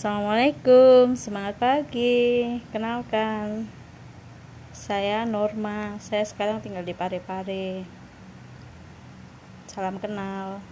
Assalamualaikum, semangat pagi. Kenalkan, saya Norma. Saya sekarang tinggal di Parepare Salam kenal.